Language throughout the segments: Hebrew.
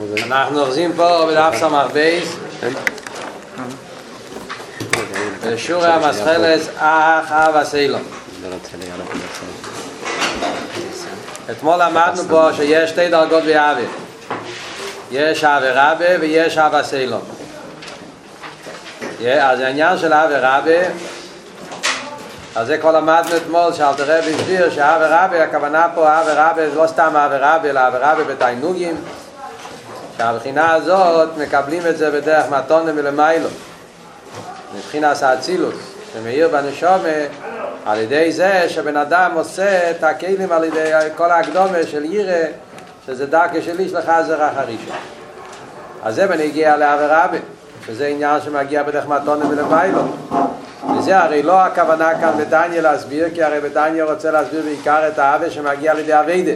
אנחנו אוחזים פה בדף סמ"ך בייס בשיעורי המסחלס אח אב הסיילום אתמול למדנו פה שיש שתי דרגות באבי יש אבי רבי ויש אב הסיילום אז העניין של אבי רבי אז זה כבר למדנו אתמול שאלת הרב הסביר שאבי רבי הכוונה פה אבי רבי זה לא סתם אבי רבי אלא אבי רבי בתיינוגים שהבחינה הזאת מקבלים את זה בדרך מתונה מלמיילו מבחינת האצילוס שמאיר בנשומה על ידי זה שבן אדם עושה את הכלים על ידי כל ההקדומה של ירא שזה דרכי של איש לך זה רח הראשון אז זה בנגיע לאבי רבי שזה עניין שמגיע בדרך מתונה מלמיילו וזה הרי לא הכוונה כאן בדניה להסביר כי הרי בדניה רוצה להסביר בעיקר את האבי שמגיע על ידי אביידה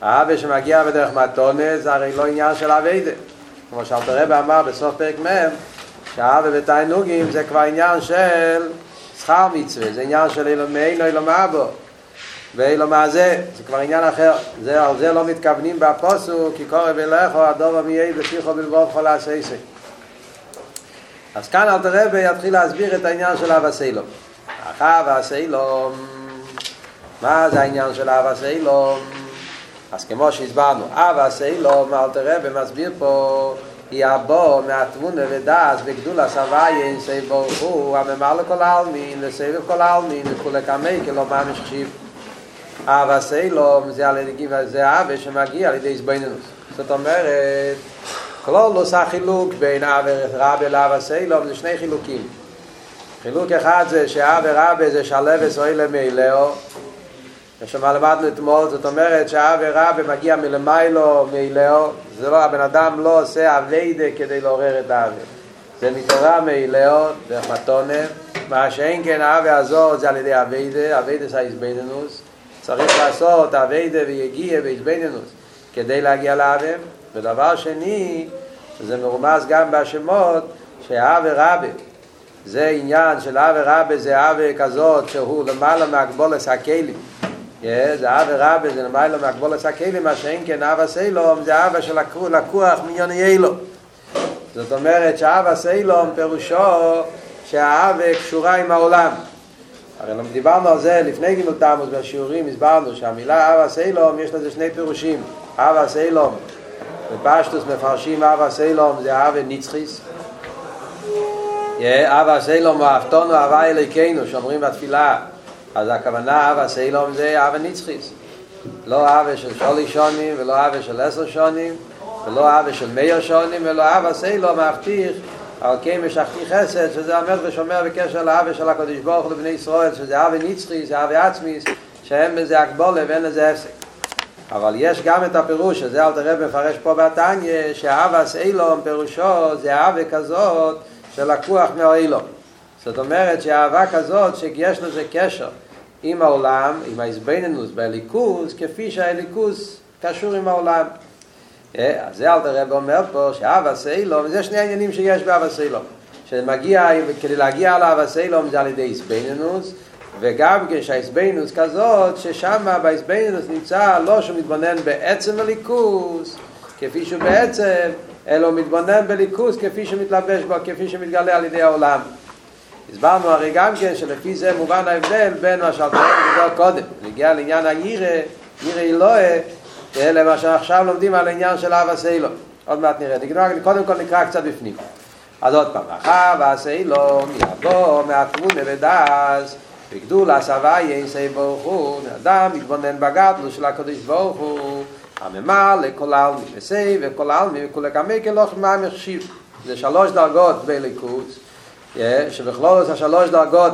האווה שמגיע בדרך מתונה זה הרי לא עניין של אביידה כמו שאלת רבי אמר בסוף פרק מהם שהאווה בתיינוגים זה כבר עניין של שכר מצווה זה עניין של אילומי אילום אבו. ואילום הזה זה כבר עניין אחר. זה, על זה לא מתכוונים בפוסו כי קורא ולכו הדובר מייד בשיחו בלבוב חולה הסייסי אז כאן אלת רבי יתחיל להסביר את העניין של אבא סיילום אבא סיילום מה זה העניין של אבא סיילום אז כמו שהסברנו, אבא סיילו, אלתר רבי מסביר פה, היא הבו מהתמונה ודס וגדולה סבייה אין סי ברוך הוא, הממר לכל העלמין, לסבב כל העלמין, וכולי כמי כלא מה משחשיב. אבא סיילו, זה על ידי זה אבא שמגיע על ידי זבנינוס. זאת אומרת, כלול עושה חילוק בין אבא רבי לאבא סיילו, זה שני חילוקים. חילוק אחד זה שאבא רבי זה שלב וסוי למיילאו, שמה למדנו אתמול, זאת אומרת שהאב ורבי מגיע מלמיילו, מאילאו, זה לא, הבן אדם לא עושה אביידה כדי לעורר את האב. זה מתעורר מאילאו, דרך מתונה, מה שאין כן האב יעזור זה על ידי אביידה, אביידה זה איזבנינוס, צריך לעשות אביידה ויגיע ואיזבנינוס כדי להגיע לאב. ודבר שני, זה מרומז גם בשמות, שהאב ורבי, זה עניין של אב ורבי זה אב כזאת שהוא למעלה מהגבולס הכלים זה אבא רבי, זה נמי לו מהגבול עשה כלים, מה שאין כן אבא סיילום, זה אבא של לקוח מיון יאילו. זאת אומרת שאבא סיילום פירושו שהאבא קשורה עם העולם. הרי דיברנו על זה לפני גימל תמוס בשיעורים, הסברנו שהמילה אבא סיילום יש לזה שני פירושים. אבא סיילום, בפשטוס מפרשים אבא סיילום זה אבא נצחיס. אבא סיילום הוא אהבתנו אהבה אליקנו, שאומרים בתפילה. אז הכוונה אבא סיילום זה אבא נצחיס לא אבא של שולי שונים ולא אבא של עשר שונים ולא אבא של מאיר שונים ולא אבא סיילום מבטיח על כן משכתי חסד שזה אומר ושומר בקשר לאבא של הקדוש ברוך הוא לבני ישראל שזה אבא נצחיס, זה אבא עצמיס שהם בזה הקבולה ואין לזה הפסק. אבל יש גם את הפירוש שזה אל תראה מפרש פה בתניה שאבא סיילום פירושו זה אבא כזאת שלקוח מהאילום זאת אומרת שהאהבה כזאת שיש לזה קשר עם העולם, עם ההזבנינוס בליכוז, כפי שהליכוז קשור עם העולם. אז זה אל תראה ואומר פה שאהבה סיילום, וזה שני העניינים שיש באהבה סיילום. שמגיע, כדי להגיע לאהבה סיילום זה על ידי הזבנינוס, וגם כשההזבנינוס כזאת, ששם בהזבנינוס נמצא לא שהוא מתבונן בעצם הליכוז, כפי שהוא בעצם, אלא הוא מתבונן בליכוז כפי שמתלבש בו, כפי שמתגלה על ידי העולם. הסברנו הרי גם כן שלפי זה מובן ההבדל בין מה שאתה אומר קודם, נגיע לעניין הירא, ירא אלוהה, מה שעכשיו לומדים על העניין של אב הסיילום. עוד מעט נראה, נגנוע, קודם כל נקרא קצת בפנים. אז עוד פעם, אחאב הסיילום יבוא מהתמונה ודס, בגדול הסבי יסי ברוך הוא, אדם מתבונן בגדלו של הקדוש ברוך הוא, הממר לכל העלמי וסי וכל העלמי וכולי כמי כלוך מה מחשיב. זה שלוש דרגות בליכוז. שבכלול השלוש דרגות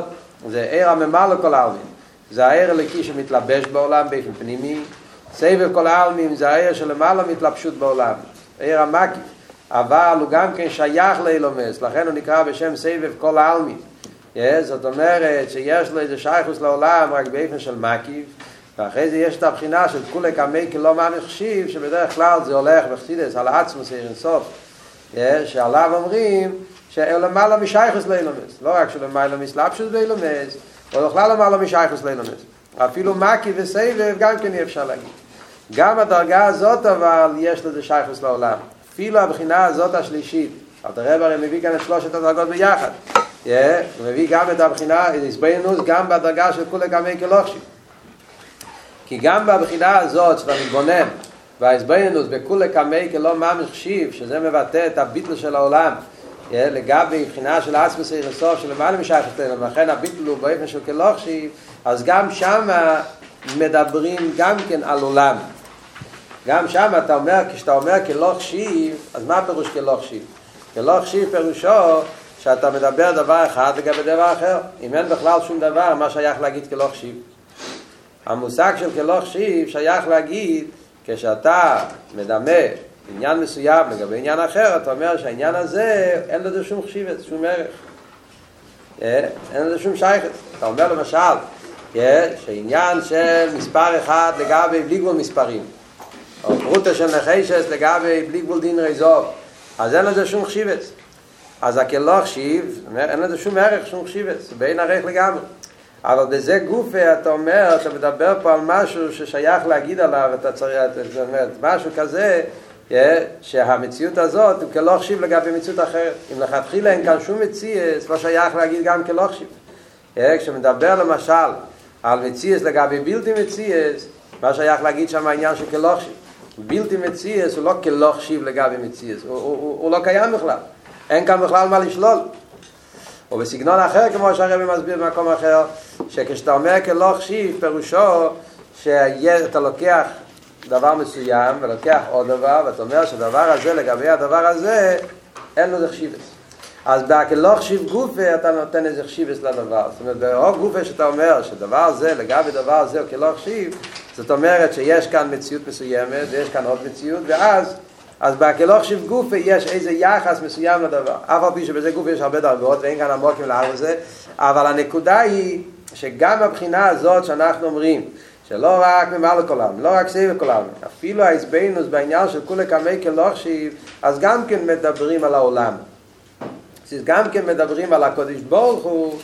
זה עיר הממה לכל העלמין. זה העיר הלקי שמתלבש בעולם באופן פנימי. סבב כל העלמין זה העיר שלמעלה מתלבשות בעולם. עיר המקיף אבל הוא גם כן שייך לאילומס לכן הוא נקרא בשם סבב כל העלמין. זאת אומרת שיש לו איזה שייכוס לעולם רק באופן של מקיף ואחרי זה יש את הבחינה של כולי כמי כלא מה מחשיב שבדרך כלל זה הולך בחסידס על עצמוס עיר סוף שעליו אומרים שלמעלה משייכוס לאילומס, לא רק שלמעלה מסלבשוס באילומס, או בכלל למעלה משייכוס לאילומס. אפילו מקי וסבב גם כן אי אפשר להגיד. גם הדרגה הזאת אבל יש לזה שייכוס לעולם. אפילו הבחינה הזאת השלישית, אל תראה הרי מביא כאן את שלושת הדרגות ביחד. הוא מביא גם את הבחינה, הסבינוס, גם בדרגה של כולי קמי כלוכשי. כי גם בבחינה הזאת שאתה מתבונן, וההסבינוס בכולי קמי כלא ממש חשיב, שזה מבטא את הביטל של העולם, לגבי בחינה של אסמוס אירסוף של למעלה משייך אצלנו, ולכן הביטל הוא באופן של כלוכשי, אז גם שם מדברים גם כן על עולם. גם שם אתה אומר, כשאתה אומר כלוך שיב, אז מה הפירוש כלוך שיב? כלוך שיב פירושו שאתה מדבר דבר אחד לגבי דבר אחר. אם אין בכלל שום דבר, מה שייך להגיד כלוך שיב? המושג של כלוך שיב שייך להגיד כשאתה מדמה עניין מסוים לגבי עניין אחר, אתה אומר שהעניין הזה אין לזה שום חשיבת, שום ערך. אין לזה שום שייכת. אתה אומר למשל, שעניין של מספר אחד לגבי בלי גבול מספרים. או פרוטה של נחשס לגבי בלי גבול דין רזוב, אז אין לזה שום חשיבס. אז הכלא חשיב, אין לזה שום ערך, שום חשיבס, בין ערך לגמרי. אבל בזה גופה אתה אומר, אתה מדבר פה על משהו ששייך להגיד עליו, אתה צריך, זאת אומרת, משהו כזה, שהמציאות הזאת הוא כלא חשיב לגבי מציאות אחרת. אם לכתחילה אין כאן שום מציאס, לא שייך להגיד גם כלא חשיב. כשמדבר למשל על מציאס לגבי בלתי מציאס, מה שייך להגיד שם העניין של כלא חשיב. בלתי מציאס הוא לא כלוך שיב לגבי מציאס, הוא, הוא, הוא, הוא לא קיים בכלל, אין כאן בכלל מה לשלול. או בסגנון אחר, כמו שהרבי מסביר במקום אחר, שכשאתה אומר כלוך שיב, פירושו שאתה לוקח דבר מסוים ולוקח עוד דבר, ואתה אומר שהדבר הזה לגבי הדבר הזה, אין לו חשיבס. אז בכלוך שיב גופה אתה נותן איזה חשיבס לדבר. זאת אומרת, ברוב גופה שאתה אומר שדבר זה לגבי דבר זה הוא כלוך שיב, זאת אומרת שיש כאן מציאות מסוימת ויש כאן עוד מציאות ואז אז בהקלוך של גופה יש איזה יחס מסוים לדבר אף על פי שבזה גופה יש הרבה דרגות ואין כאן עמוקים להר לזה אבל הנקודה היא שגם הבחינה הזאת שאנחנו אומרים שלא רק ממעל לכולם, לא רק סביב לכולם, אפילו ההסבינוס בעניין של כולי קמי כלוך שיב, אז גם כן מדברים על העולם. אז גם כן מדברים על הקודש ברוך הוא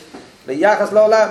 ביחס לעולם.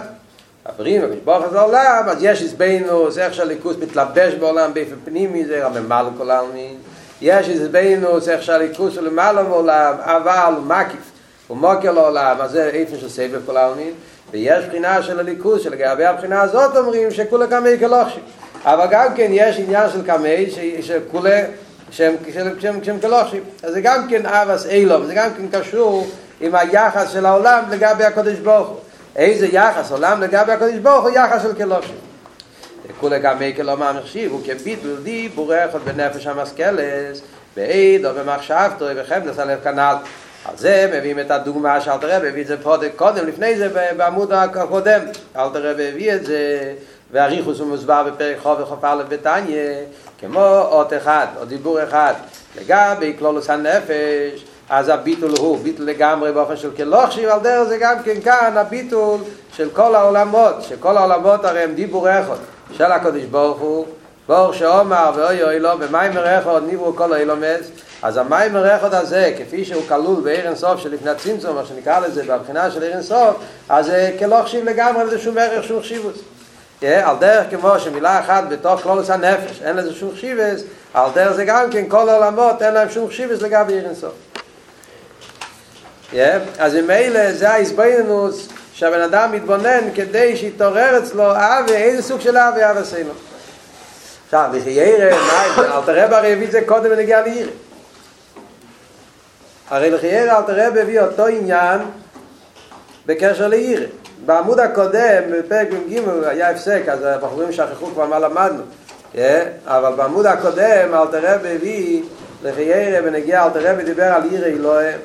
עברים ומשבוח את העולם, אז יש הסבינוס, איך שהליכוס מתלבש בעולם באיפה פנימי, זה רממל כל העלמין. יש הסבינוס, איך שהליכוס הוא למעלה מעולם, אבל הוא מקיף, הוא מוקר לעולם, אז זה איפה של סבב כל העלמין. ויש בחינה של הליכוס, שלגבי הבחינה הזאת אומרים שכולה קמי כלוכשי. אבל גם כן יש עניין של קמי, שכולה, שהם, שהם, שהם כלוכשי. אז זה גם כן אבס אילום, זה גם כן קשור עם היחס של העולם לגבי הקודש ברוך הוא. איזה יחס עולם לגבי הקדוש ברוך הוא יחס של כלושים כולה גם מייקל לא מהמחשיב הוא כביטל דיבור אחד בנפש המשכלס בעיד או במחשבתו וחמדס הלב כנ"ל על זה מביאים את הדוגמה שאלת הרב הביא את זה פה קודם לפני זה בעמוד הקודם. אלת הרב הביא את זה והריחוס הוא מוסבר בפרק חוב וחוף א' בתניא כמו אות אחד או דיבור אחד. לגבי כלולוס הנפש אז הביטול הוא ביטול לגמרי באופן של כלוך שיב על דרך זה גם כן כאן הביטול של כל העולמות שכל העולמות הרי הם דיבור אחד של הקודש ברוך הוא ברוך שאומר ואוי אוי לא במיימר אחד נברו כל האילומס אז המיימר אחד הזה כפי שהוא כלול בעיר אינסוף שלפני הצמצום מה שנקרא לזה בבחינה של עיר אינסוף אז זה כלוך שיב לגמרי לזה שום ערך שום חשיבוס על דרך כמו שמילה אחת בתוך כלולוס הנפש אין לזה שום חשיבוס על דרך זה גם כן כל העולמות אין להם שום חשיבוס לגבי עיר אינסוף. אז אלה זה ההסבינוס שהבן אדם מתבונן כדי שיתעורר אצלו אבי, איזה סוג של אבי אבי עשינו עכשיו, לחיירה, אל תראה הרי הביא את זה קודם ונגיע לעירה הרי לחיירה אל תראה הביא אותו עניין בקשר לעירה בעמוד הקודם, בפרק מ"ג היה הפסק, אז הבחורים שכחו כבר מה למדנו אבל בעמוד הקודם אל תראה הביא לחיירה ונגיע אל תראה ודיבר על עירה אלוהים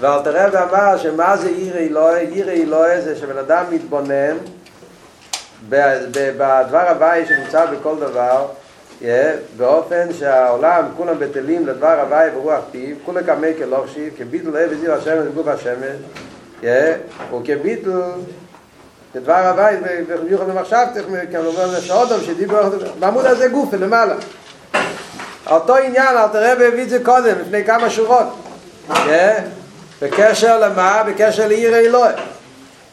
ואל תראה ואמר שמה זה עיר אלוהי, עיר אלוהי זה שבן אדם מתבונן בדבר הוואי שנמצא בכל דבר באופן שהעולם כולם בטלים לדבר הוואי ורוח פיו כולם כמי כלוכשי כביטל אב וזיר השמש וגוף השמש וכביטל לדבר הוואי וביוחד במחשבתך כמובן שעודם שדיבר בעמוד הזה גוף למעלה. אותו עניין אל תראה והביא את זה קודם לפני כמה שורות בקשר למה? בקשר לעיר אלוהי.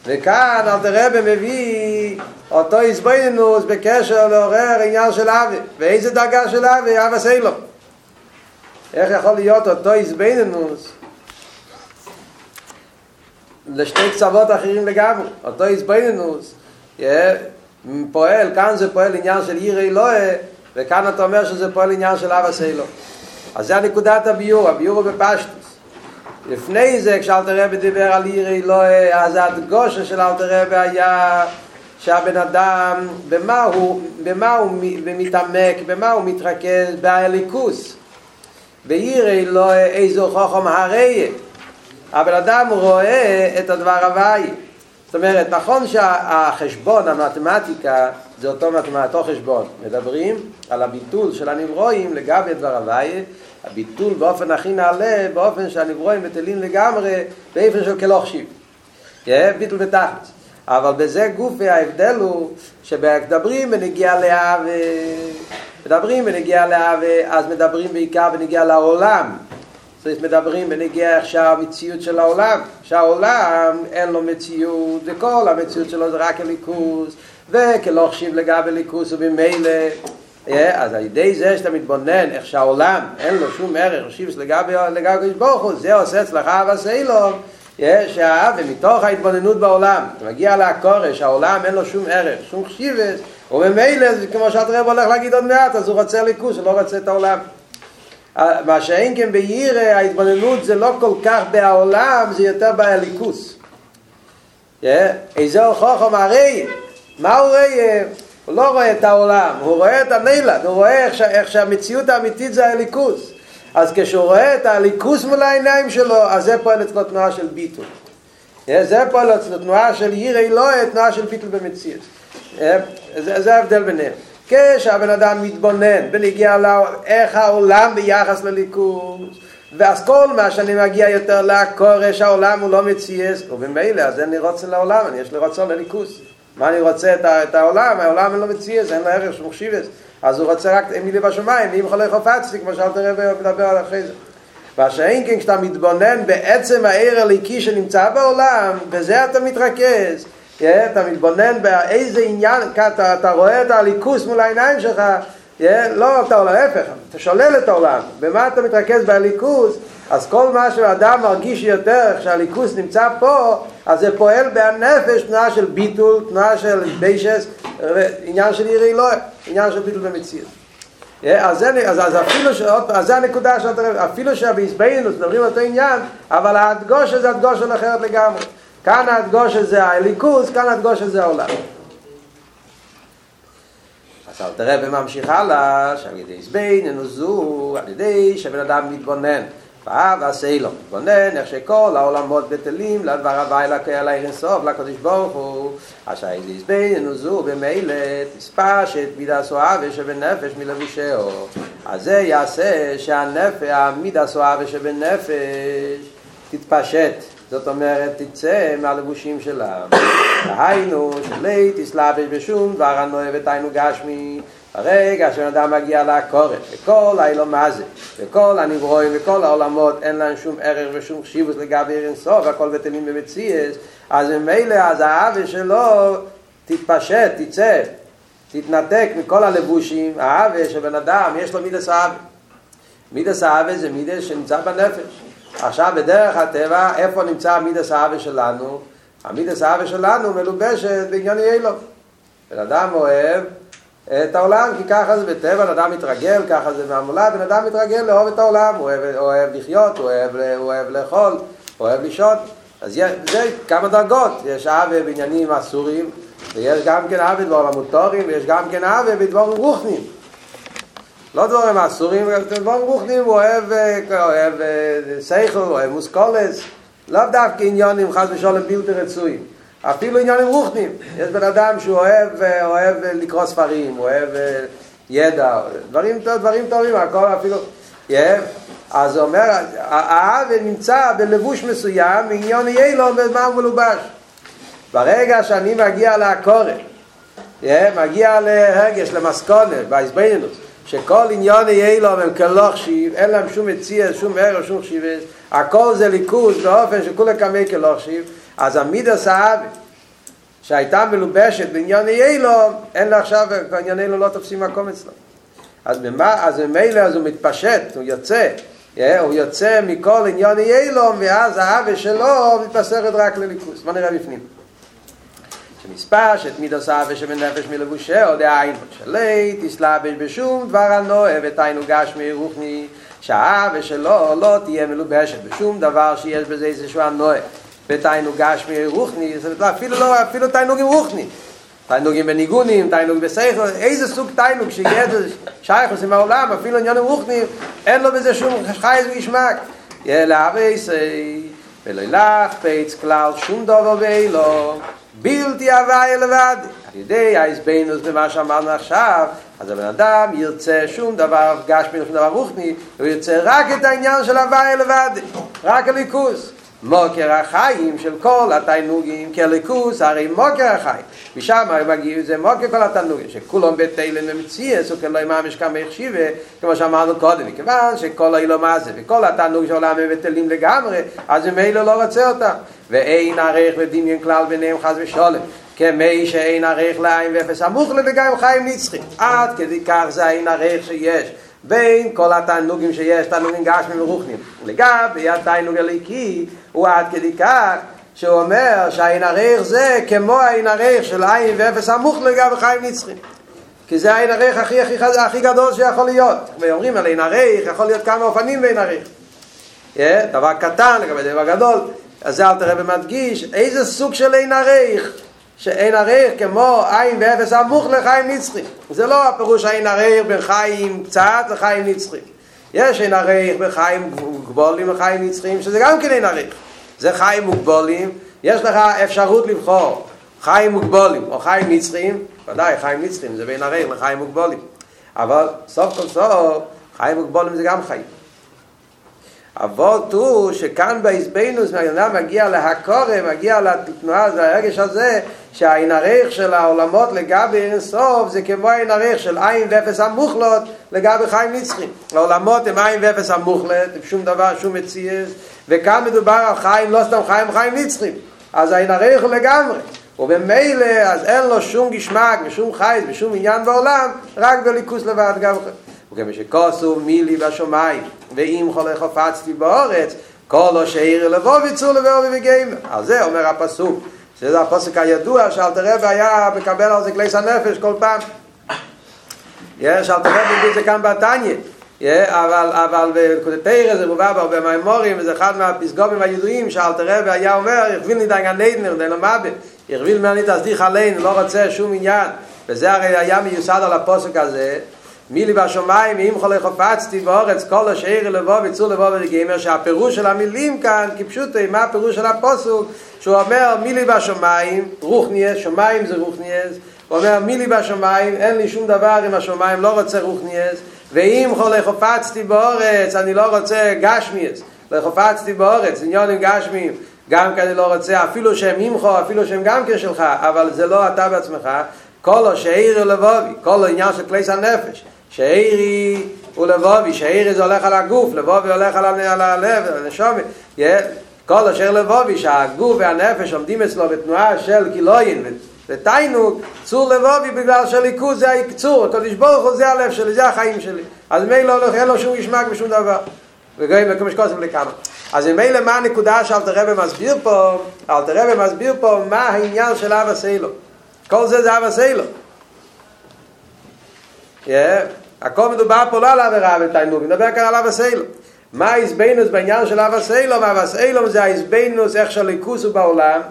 וכאן אל תראה במביא אותו איזבנינוס בקשר לעורר עניין של אבי ואיזה דרגה של אבי? אבא סיילום איך יכול להיות אותו איזבנינוס לשתי קצוות אחרים לגמרי אותו איזבנינוס פועל, כאן זה פועל עניין של עיר אלוהה וכאן אתה אומר שזה פועל עניין של אבא סיילום אז זה הנקודת הביור, הביור הוא בפשטוס לפני זה כשאלתר רבי דיבר על עיר אלוהה אז הדגושה של אלתר רבי היה שהבן אדם במה הוא, במה הוא מתעמק, במה הוא מתרכז? באליקוס. בעיר אלוהה איזו חוכם הרי הבן אדם רואה את הדבר הוואי. זאת אומרת, נכון שהחשבון, המתמטיקה, זה אותו מתמטו חשבון. מדברים על הביטול של הנברואים לגבי דבר הוויה, הביטול באופן הכי נעלה, באופן שהנברואים בטלים לגמרי, באיפן של כלוכשיב. כן? ביטול בתחת. אבל בזה גופי ההבדל הוא שבדברים בנגיע לאהבה, מדברים בנגיע לאהבה, אז מדברים בעיקר בנגיע לעולם. זאת מדברים בנגיע איך שהמציאות של העולם, שהעולם אין לו מציאות, וכל המציאות שלו זה רק הליכוס, וכלא חשיב לגבי ליכוס ובמילא, אז על ידי זה שאתה מתבונן איך שהעולם אין לו שום ערך, חשיב לגבי לגבי ברוך הוא, זה עושה אצלך לו, יש ומתוך ההתבוננות בעולם, אתה מגיע לעקורש, העולם אין לו שום ערך, שום חשיבס, ובמילא, כמו שאת רב הולך להגיד עוד מעט, אז הוא רוצה ליכוס, הוא לא רוצה את העולם. מה שאין כן בירא, ההתבוננות זה לא כל כך בעולם, זה יותר באליקוס. איזה חוכם מה הוא רואה? הוא לא רואה את העולם, הוא רואה את הנילד, הוא רואה איך, איך שהמציאות האמיתית זה האליקוס. אז כשהוא רואה את האליקוס מול העיניים שלו, אז זה פועל אצלו תנועה של ביטול. זה פועל אצלו תנועה של ירא אלוהי, תנועה של ביטול במציאות. זה ההבדל ביניהם. כשהבן אדם מתבונן בנגיע לאיך העולם ביחס לליכוז ואז כל מה שאני מגיע יותר לקורש העולם הוא לא מציאס ובמילא אז אין לי רוצה לעולם, אני יש לי רוצה לליכוז מה אני רוצה את, את העולם? העולם אין לו מציאס, אין לו ערך של מוחשיבס אז הוא רוצה רק מילי בשמיים, אם יכול לאכוף עצמי כמו שאלת רבי מדבר על אחרי זה. והשאין כן כשאתה מתבונן בעצם העיר הליקי שנמצא בעולם בזה אתה מתרכז אתה מתבונן באיזה עניין, אתה, אתה רואה את הליכוס מול העיניים שלך, לא אתה עולה, להפך, אתה שולל את העולם, במה אתה מתרכז בליכוס, אז כל מה שאדם מרגיש יותר כשהליכוס נמצא פה, אז זה פועל בנפש תנועה של ביטול, תנועה של ביישס, עניין של עירי לא, עניין של ביטול במציאות. אז זה, אז, אפילו, ש, אז זה הנקודה שאתה רואה, אפילו שבעזבנו מדברים אותו עניין, אבל ההדגושה זה הדגושה אחרת לגמרי. כאן הדגוש הזה האליקוס, כאן הדגוש הזה העולם. אז אל תראה וממשיך הלאה, שעל ידי זבין ננוזו, על ידי שבן אדם מתבונן. ואהב עשה לו, מתבונן איך שכל העולמות בטלים לדבר הווי לקי על העיר אינסוף, לקודש ברוך הוא, אשר איזה זבין ננוזו במילא תספשת מידה סואבה שבנפש מלבושהו. אז זה יעשה שהנפש, המידה סואבה שבנפש תתפשט. זאת אומרת, תצא מהלבושים שלה. היינו, שלי תסלבש בשום דבר הנוהב את היינו גשמי. הרגע שבן אדם מגיע לעקורת, וכל האילו מה זה, וכל הנברואים וכל העולמות אין להם שום ערך ושום חשיבוס לגבי עיר אינסוף, הכל בטלים במציאס, אז ממילא אז האווה שלו תתפשט, תצא, תתנתק מכל הלבושים, האווה שבן אדם יש לו מידס האווה. מידס האווה זה מידס שנמצא בנפש. עכשיו בדרך הטבע, איפה נמצא המידס האווה שלנו? המידס האווה שלנו מלובשת בעניין יעלו. בן אדם אוהב את העולם, כי ככה זה בטבע, בן אדם מתרגל, ככה זה מהמולד, בן אדם מתרגל לאהוב את העולם, הוא אוהב, אוהב לחיות, הוא אוהב, הוא אוהב לאכול, הוא אוהב לישון. אז יש, זה כמה דרגות, יש אהבה בעניינים אסורים, ויש גם כן אהבה בדברים מוטורים, ויש גם כן אהבה בדברים רוחניים. לא דברים אסורים, דברים רוחניים, הוא אוהב, אוהב סייכל, הוא אוהב מוסקולס, לא דווקא עניונים חס ושולם בלתי רצויים, אפילו עניונים רוחניים. יש בן אדם שהוא אוהב, אוהב לקרוא ספרים, אוהב ידע, דברים, דברים טובים, הכל אפילו... אז הוא אומר, האב נמצא בלבוש מסוים, עניון יהיה לו במה הוא מלובש. ברגע שאני מגיע לעקורת, מגיע להרגש, למסכונת, בהסבינוס, שכל עניון יהיה לו הם כלוך שיב, אין להם שום מציע, שום ערך, שום שיבס, הכל זה ליכוז באופן שכולה כמי כלוך שיב, אז המידס האבי, שהייתה מלובשת בעניין אילום, אין לה עכשיו, בעניין אילום לא תופסים מקום אצלו. אז במה, אז ממילא אז הוא מתפשט, הוא יוצא, הוא יוצא מכל עניין אילום, ואז האווה שלו מתפסרת רק לליכוס. בוא נראה בפנים. שמספש את מידוס האווה שבנפש מלבושהו, דהיינו, שלי תסלבש בשום דבר הנועה ותיינו גשמי רוחני, שהאווה שלו לא תהיה מלובשת בשום דבר שיש בזה איזשהו הנועה. ותיינו גשמי רוחני, אפילו לא, אפילו תיינוגים רוחני. תיינוגים בניגונים, תיינוגים בסייכל, איזה סוג תיינוג שיהיה שייך עושים העולם, אפילו עניינים רוחני, אין לו בזה שום חייז וישמק. יהיה להבי סי, ולא ילך פייץ כלל שום דובר ואילו, בלתי הוואי לבד. על ידי ההסבינוס במה שאמרנו עכשיו, אז הבן אדם ירצה שום דבר גשמי, שום דבר רוחני, הוא ירצה רק את העניין של הוואי לבד, רק הליכוס. מוקר החיים של כל התיינוגים כליכוס, הרי מוקר החיים. משם מגיע, זה מוקר כל התיינוגים, שכולם בתהילים ומציאס, וכן לא יממש כמה יחשיבה, כמו שאמרנו קודם, מכיוון שכל האילו מה זה, וכל התיינוגים של העולם הם בטלים לגמרי, אז ממילא לא רוצה אותם. ואין ערך לדמיין כלל ביניהם חס ושולם. כמי שאין ערך לעין ואפס המוחלט וגם חיים נצחים. עד כדי כך זה אין ערך שיש. בין כל התענוגים שיש, תענוגים גשמים ורוחנים. לגבי התענוג הליקי, הוא עד כדי כך שהוא אומר שהעין הריח זה כמו העין הריח של עין ואפס עמוך לגבי חיים נצחים. כי זה העין הריח הכי, הכי, הכי גדול שיכול להיות. ואומרים על עין הריח, יכול להיות כמה אופנים בעין הריח. Yeah, דבר קטן לגבי דבר גדול. אז זה אל תראה ומדגיש, איזה סוג של עין הריח? שאין הריח כמו עין ואפס עמוך לחיים נצחי. זה לא הפירוש העין הריח בחיים קצת לחיים נצחי. יש עין הריח בחיים מוגבולים לחיים נצחיים, שזה גם כן עין הריח. זה חיים מוגבולים, יש לך אפשרות לבחור חיים מוגבולים או חיים נצחיים, ודאי חיים נצחיים זה בין הריח לחיים מוגבולים. אבל סוף כל סוף חיים מוגבולים זה גם חיים. אבות הוא שכאן בהסבינוס מהגנב מגיע להקורא, מגיע לתנועה, זה הרגש הזה שהעין הריח של העולמות לגבי אין סוף זה כמו העין הריח של עין ואפס המוחלט לגבי חיים נצחים. העולמות הם עין ואפס המוחלט, עם שום דבר, שום מציאס, וכאן מדובר על חיים, לא סתם חיים, חיים נצחים. אז העין הריח הוא לגמרי. ובמילא אז אין לו שום גשמק ושום חייס ושום עניין בעולם, רק בליכוס לבד גם וכמו שכוסו מילי בשמיים ואם חולה חפצתי באורץ כל או שאיר לבוא ויצור לבוא וגיימר על זה אומר הפסוק שזה הפסוק הידוע שאלתר רבי היה מקבל על זה כלי הנפש כל פעם. יש אלתר רבי מביא זה כאן בתניא. אבל אבל בקודתרא זה מובא בהרבה מהאמורים וזה אחד מהפסגומים הידועים שאלתר רבי היה אומר ירביל לי דיין הנדנר דיין המאבד ירביל מרני תסדיך עלינו לא רוצה שום עניין. וזה הרי היה מיוסד על הפסוק הזה מילי בשמיים אם חולה חפצתי באורץ כל השאיר לבוא ויצור לבוא ולגמר שהפירוש של המילים כאן כפשוט מה הפירוש של הפוסוק שהוא אומר מילי בשמיים רוח נהיה שמיים זה רוח נהיה הוא אומר מילי בשמיים אין לי שום דבר עם השמיים לא רוצה רוח נהיה ואם חולה חפצתי באורץ אני לא רוצה גשמיאס חפצתי באורץ עניונים גשמיים גם כי אני לא רוצה אפילו שהם ממחו אפילו שהם גם כשלך אבל זה לא אתה בעצמך כל השאיר לבובי כל העניין של כליס הנפש שאירי הוא לבובי, שאירי זה הולך על הגוף, לבובי הולך על הלב, על הנשומת. כל אשר לבובי, שהגוף והנפש עומדים אצלו בתנועה של קילוין ותיינוג, צור לבובי בגלל שליכוז זה הקצור, הקדוש ברוך הוא זה הלב שלי, זה החיים שלי. אז מילא אין לו שום ישמק ושום דבר. וגויים וכמו שקוסם לכמה. אז מילא מה הנקודה שאלתר רבי מסביר פה, אלתר רבי מסביר פה מה העניין של אבא סיילו. כל זה זה אבא סיילו. הכל מדובר פה לא על עבירה ותיינוג, מדבר כאן על אבא סיילום. מה האיזבנוס בעניין של? אבא סיילום זה האיזבנוס איך שהליכוס הוא בעולם,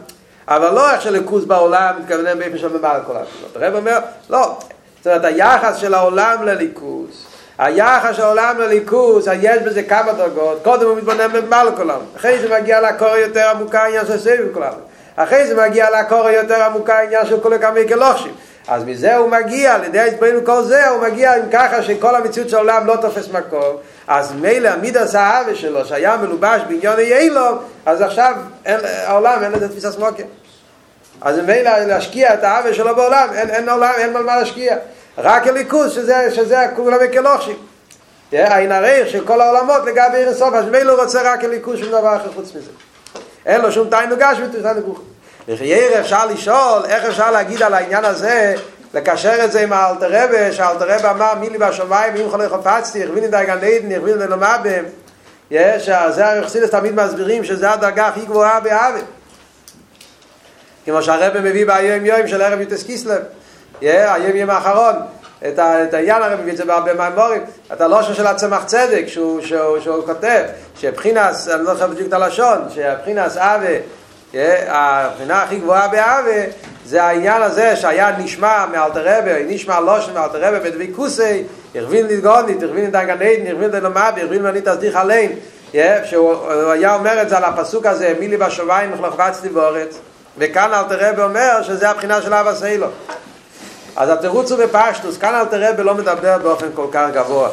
אבל לא איך שהליכוס בעולם מתכוונן באיפה של ממעל כל התפילות. הרב אומר, לא. זאת אומרת, היחס של העולם לליכוס, היחס של העולם לליכוס, יש בזה כמה דרגות, קודם הוא מתבונן במעל כל העולם. אחרי זה מגיע לקור יותר עמוקה העניין של סביב כל העולם. אחרי זה מגיע לקור יותר עמוקה העניין של כל הכמה כלושים. אז מזה הוא מגיע, על ידי ההסברים כל זה, הוא מגיע עם ככה שכל המציאות של העולם לא תופס מקום, אז מילא המידס האהבה שלו, שהיה מלובש בעניון יעילו, אז עכשיו אין, העולם אין לזה תפיסה סמוקר. אז מילא להשקיע את האהבה שלו בעולם, אין, אין עולם, אין מה להשקיע. רק הליכוז, שזה, שזה כולם כלוכשי. העין הריח של כל העולמות לגבי עיר הסוף, אז מילא הוא רוצה רק הליכוז, שום דבר אחר חוץ מזה. אין לו שום תיינוגש ותיינוגש. וחייר אפשר לשאול איך אפשר להגיד על העניין הזה לקשר את זה עם האלתר רבה שהאלתר רבה אמר מי לי בשמיים אם חולי חפצתי הכווין את דייגן עדן הכווין את בהם יש, זה הרחסילס תמיד מסבירים שזה הדרגה הכי גבוהה באהבה כמו שהרבא מביא ביום יום של ערב יוטס קיסלב. היום יום האחרון. את, ה, את העניין הרב מביא את זה בהרבה מהמורים את הלושן של הצמח צדק שהוא, שהוא, שהוא כותב שבחינס, אני לא זוכר בדיוק את הלשון שבחינס אבה הבחינה הכי גבוהה באבה זה העניין הזה שהיה נשמע מאלתר רבי, נשמע לושן מאלתר רבי בדבי כוסי, הרבין לדגונית, הרבין לדגן עדן, הרבין לדלמבי, הרבין ואני תסדיך עליין, שהוא היה אומר את זה על הפסוק הזה, מילי בשוויים מחלחבצתי באורץ, וכאן אלתר רבי אומר שזה הבחינה של אבא סיילו. אז התירוץ הוא בפשטוס, כאן אלתר רבי לא מדבר באופן כל כך גבוה.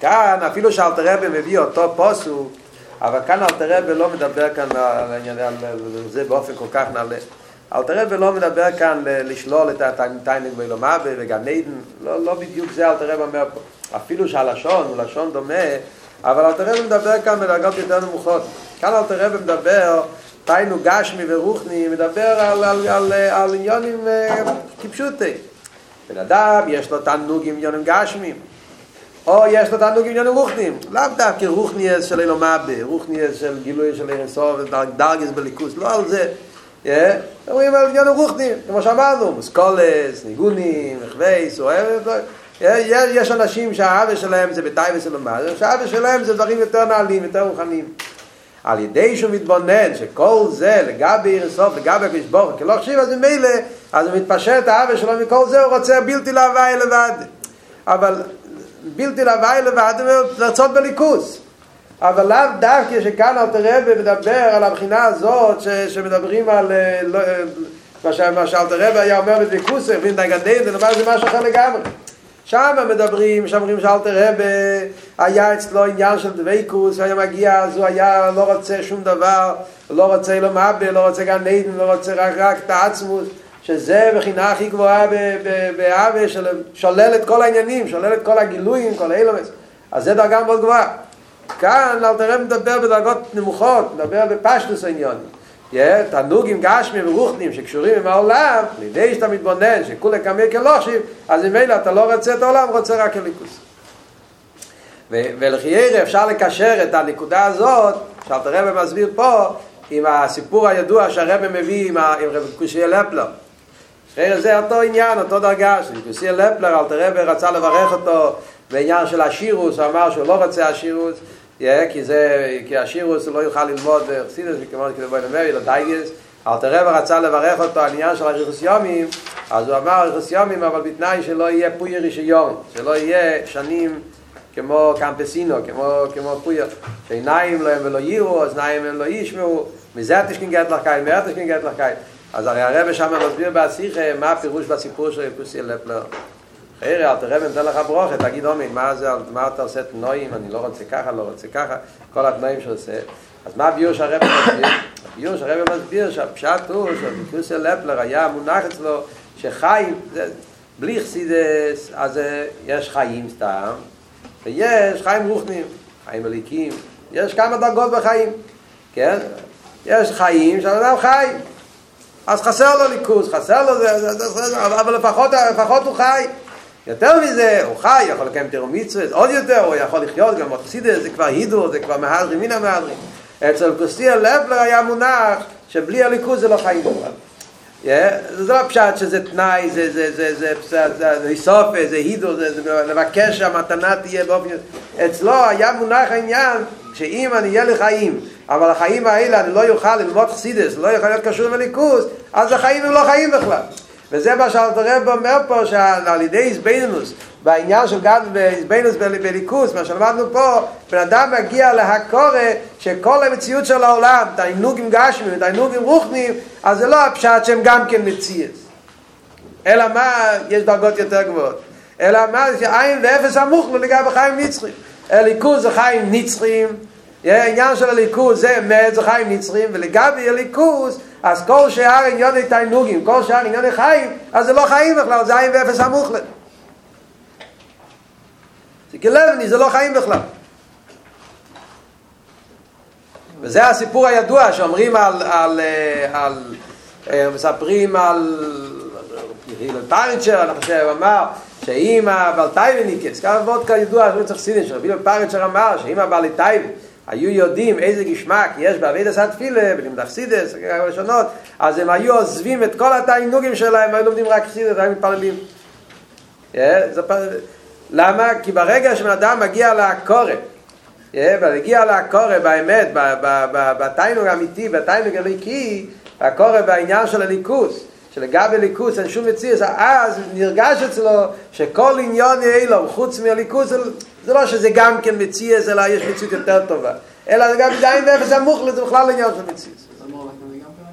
כאן, אפילו שאלתר רבי מביא אותו פוסוק, אבל כאן אלתר רבי לא מדבר כאן על העניין הזה באופן כל כך נעלה. אלתר רבי לא מדבר כאן לשלול את הטיינג באילומאבה וגן עדן, לא, לא בדיוק זה אלתר רבי אומר פה. אפילו שהלשון הוא לשון דומה, אבל אלתר רבי מדבר כאן בדרגות יותר נמוכות. כאן אלתר רבי מדבר תיינו גשמי ורוחני, מדבר על, על, על, על עניונים כפשוטי. בן אדם יש לו תענוגים עניונים גשמיים. או יש לו תענוגים עניונים רוחניים. לאו דווקא רוחניאס של אילומאבה, רוחניאס של גילוי של אירסוף, דרגס בליכוס, לא על זה. אומרים על עניין רוחני, כמו שאמרנו, מוסקולס, ניגונים, מחוויס, יש אנשים שהאבא שלהם זה בתאי וסלומה, שהאבא שלהם זה דברים יותר נעלים, יותר רוחניים. על ידי שהוא מתבונן שכל זה לגבי עיר הסוף, לגבי הקביש ברוך, כי לא חשיב אז ממילא, אז הוא מתפשט האבא שלו מכל זה, הוא רוצה בלתי להווי לבד. אבל בלתי להווי לבד, הוא לרצות בליכוס. אבל לאו דווקא שכאן אל תראה ומדבר על הבחינה הזאת ש, שמדברים על לא, מה שאל תראה היה אומר בדבקוסר ואין דגנדין זה נאמר זה משהו אחר לגמרי שם מדברים, שם אומרים שאל תראה היה אצלו עניין של דבקוס היה מגיע אז הוא היה לא רוצה שום דבר לא רוצה לא לא רוצה גן עדן לא רוצה רק, רק את העצמוס שזה בחינה הכי גבוהה באהבה שולל את כל העניינים שולל את כל הגילויים, כל האילומס אז זה דרגה מאוד גבוהה כאן אל תראה מדבר בדרגות נמוכות, מדבר בפשטוס העניין. תענוגים גשמים ורוחנים שקשורים עם העולם, לידי שאתה מתבונן שכולי כמי כלושים, אז אלה אתה לא רוצה את העולם, רוצה רק הליכוס. ולחיירה אפשר לקשר את הנקודה הזאת, שאלת הרב מסביר פה, עם הסיפור הידוע שהרב מביא עם, עם קושי לפלר. זה אותו עניין, אותו דרגה, שקושי לפלר, אלת הרב רצה לברך אותו בעניין של השירוס, הוא אמר שהוא לא רוצה השירוס, yeah, כי, זה, כי השירוס הוא לא יוכל ללמוד בחסידס, וכמו כדי בואי נאמר, לא דייגס, אלתר רב רצה לברך אותו עניין של הריחוס יומים, אז הוא אמר ריחוס יומים, אבל בתנאי שלא יהיה פויר רישיון, שלא יהיה שנים כמו קמפסינו, כמו, כמו פויר, שעיניים להם ולא יירו, אוזניים הם לא ישמעו, מזה תשכין קיים, מזה תשכין קיים. אז הרי הרב שם מסביר בהשיחה מה הפירוש בסיפור של ריחוס לפלר. חייר, אל תראה ונתן לך ברוכה, תגיד עומד, מה זה, מה אתה עושה תנועים, אני לא רוצה ככה, לא רוצה ככה, כל התנועים שעושה. אז מה הביור שהרב מסביר? הביור שהרב מסביר שהפשט הוא שבקריסיה לפלר היה מונח אצלו שחיים, בלי חסידס, אז יש חיים סתם, ויש חיים רוחנים, חיים מליקים, יש כמה דרגות בחיים, כן? יש חיים שהאדם חי, אז חסר לו ליכוז, חסר לו זה, אבל לפחות, לפחות הוא חי. יותר מזה, הוא חי, יכול לקיים תירו מצווה, עוד יותר, הוא יכול לחיות, גם מפסידה, זה כבר הידור, זה כבר מהדרים, מן המהדרים. אצל קוסטיה לפלר היה מונח שבלי הליכוז זה לא חיים בכלל. זה לא פשט שזה תנאי, זה זה זה זה זה זה היסופה, זה הידו, זה לבקש שהמתנה תהיה באופן... אצלו היה מונח העניין שאם אני אהיה לחיים, אבל החיים האלה אני לא יוכל ללמוד חסידס, לא יכול להיות קשור עם הליכוז, אז החיים הם לא חיים בכלל. וזה מה שאלתר רב אומר פה, שעל ידי איזבנינוס, בעניין של גד ואיזבנינוס בליכוס, מה שלמדנו פה, בן אדם מגיע להקורא שכל המציאות של העולם, תענוגים גשמים, תענוגים רוחניים, אז זה לא הפשט שהם גם כן מציאס. אלא מה, יש דרגות יותר גבוהות. אלא מה, שעין ואפס המוכלו לגבי חיים נצחיים. הליכוז זה חיים נצחיים, העניין של הליכוז זה אמת, זה חיים נצחיים, ולגבי הליכוז, אז כל שאר עניוני תיינוגים, כל שאר עניוני חיים, אז זה לא חיים בכלל, זה עין ואפס המוחלט. זה כלבני, זה לא חיים בכלל. וזה הסיפור הידוע שאומרים על, על, על, על מספרים על הלל פרנצ'ר, אני חושב, אמר שאם הבעל טייבניקס, כמה ועוד כידוע, אני צריך סידן, שרבי פרנצ'ר אמר שאם הבעל טייבן היו יודעים איזה גשמק יש בעביד עשת תפילה, בלימוד אכסידס, כאלה ראשונות, אז הם היו עוזבים את כל התענוגים שלהם, היו לומדים רק אכסידס, היו מתפללים. למה? כי ברגע שבן אדם מגיע לקורא, ומגיע לקורא באמת, בתיינוג האמיתי, בתיינוג הליקי, הקורא בעניין של הליכוס, שלגבי ליכוס אין שום מציאס, אז נרגש אצלו שכל עניון יהיה לו, חוץ מהליכוס, זה לא שזה גם כן מציאס, אלא יש מציאות יותר טובה. אלא זה גם עדיין ואפס המוחלט, זה בכלל עניין של מציאס.